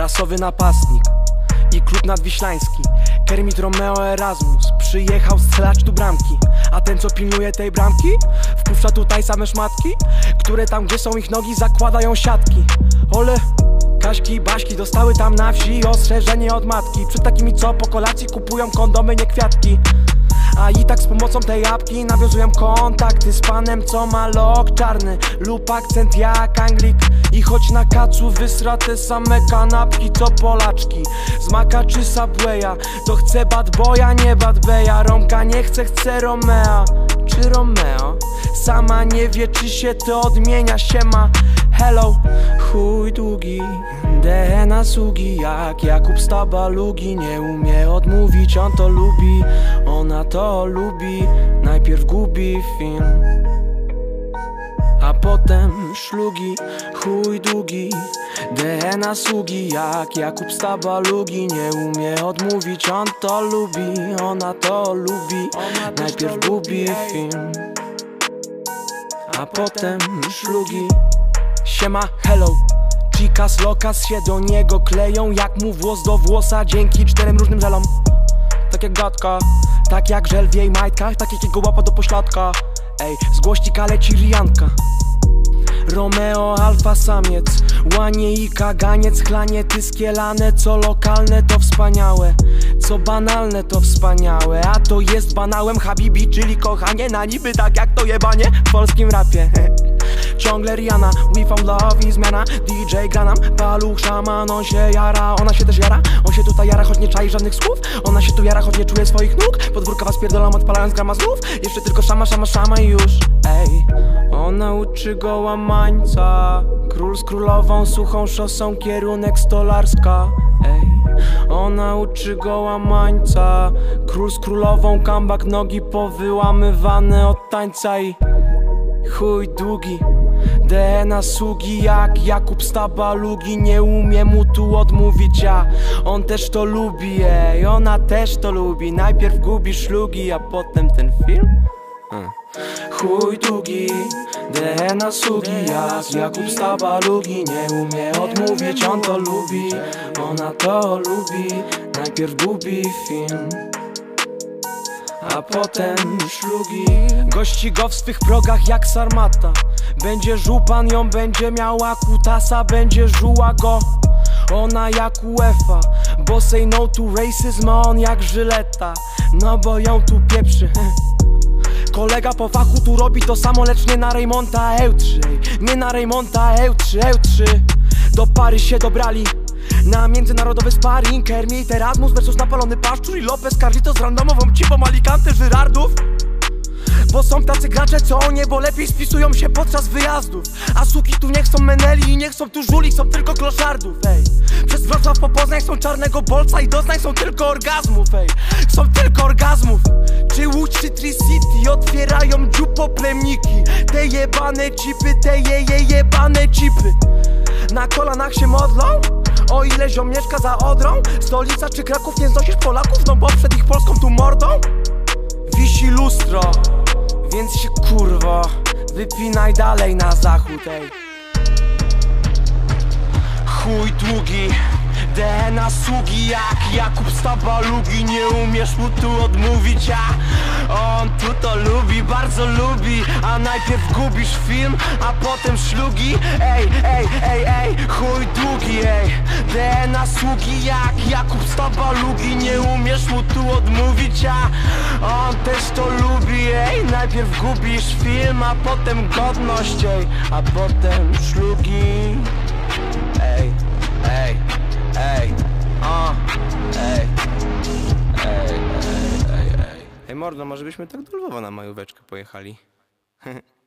Rasowy napastnik i klub nadwiślański. Kermit Romeo Erasmus Przyjechał strzelać tu bramki. A ten co pilnuje tej bramki Wpuszcza tutaj same szmatki Które tam gdzie są ich nogi zakładają siatki. Ole Kaśki i Baśki dostały tam na wsi ostrzeżenie od matki. Przed takimi co po kolacji kupują kondomy nie kwiatki a i tak z pomocą tej apki nawiązują kontakty z panem, co ma lok czarny lub akcent jak Anglik. I choć na kacu wysra te same kanapki, co Polaczki z Maka czy Subwaya, to chce bad boya, nie bad beja. Romka nie chce, chce Romea czy Romeo. Sama nie wie, czy się to odmienia, siema. Hello, chuj długi, DNA sługi jak Jakub Stabalugi Nie umie odmówić, on to lubi, ona to lubi. Najpierw gubi film a potem szlugi, chuj długi. DNA sługi jak Jakub Stabalugi Nie umie odmówić, on to lubi, ona to lubi. Najpierw gubi film a potem szlugi. Siema, hello Chicas lokas się do niego kleją Jak mu włos do włosa dzięki czterem różnym żelom. Tak jak gadka, tak jak żel w jej majtkach Tak jak jego łapa do pośladka. Ej, z głośnika leci rijanka Romeo alfa samiec Łanie i kaganiec Chlanie tyskielane Co lokalne to wspaniałe. Co banalne to wspaniałe A to jest banałem Habibi Czyli kochanie na niby tak jak to jebanie W polskim rapie Ciągle Rihanna, we found love i zmiana DJ Ganam, paluch, szaman, on się jara Ona się też jara, on się tutaj jara, choć nie czai żadnych słów. Ona się tu jara, choć nie czuje swoich nóg. Podwórka was pierdolam, odpalając grama znów. Jeszcze tylko szama, szama, szama i już. Ej, ona uczy go łamańca Król z królową, suchą szosą, kierunek stolarska. Ej, ona uczy go łamańca Król z królową, kambak, nogi powyłamywane od tańca i Chuj długi DNA sługi jak Jakub Stabalugi Nie umie mu tu odmówić, a on też to lubi Ej, ona też to lubi. Najpierw gubi szlugi, a potem ten film? Hmm. Chuj długi, DNA sługi jak Jakub Stabalugi Nie umie odmówić, on to lubi Ona to lubi. Najpierw gubi film a potem szlugi Gości go w swych progach jak sarmata. Będzie żuł pan ją, będzie miała kutasa Będzie żuła go. Ona jak UEFA. Bo say no to racism, a on jak żyleta. No bo ją tu pieprzy. Kolega po fachu tu robi to samo, lecz nie na Raymonta EU3 Nie na Raymonta EU3, EU3 Do pary się dobrali na międzynarodowy sparring Kermit, Erasmus versus napalony paszczur I Lopez Carlito z randomową cipą Alicante Żyrardów bo są tacy gracze, co o niebo lepiej spisują się podczas wyjazdów. A suki tu nie chcą meneli i nie chcą tu żuli, są tylko kloszardów, ej. Przez Wrocław po Poznań są czarnego bolca i doznań są tylko orgazmów, ej. Są tylko orgazmów. Czy Łódź, czy Tri-City otwierają dziupo plemniki? Te jebane cipy, te je, je jebane cipy Na kolanach się modlą? Ile ziom mieszka za Odrą? Stolica czy Kraków nie znosisz Polaków? No bo przed ich Polską tu mordą Wisi lustro Więc się kurwo Wypinaj dalej na zachód, ej Chuj długi DNA sługi jak Jakub Stabalugi Nie umiesz mu tu odmówić, a on tu to lubi, bardzo lubi A najpierw gubisz film, a potem szlugi. Ej, ej, ej, ej, chuj długi, ej. DNA sługi jak Jakub Stabalugi Nie umiesz mu tu odmówić, a on też to lubi, ej. Najpierw gubisz film, a potem godność, ej. A potem szlugi Ej, mordo, może byśmy tak do Lwowa na majóweczkę pojechali?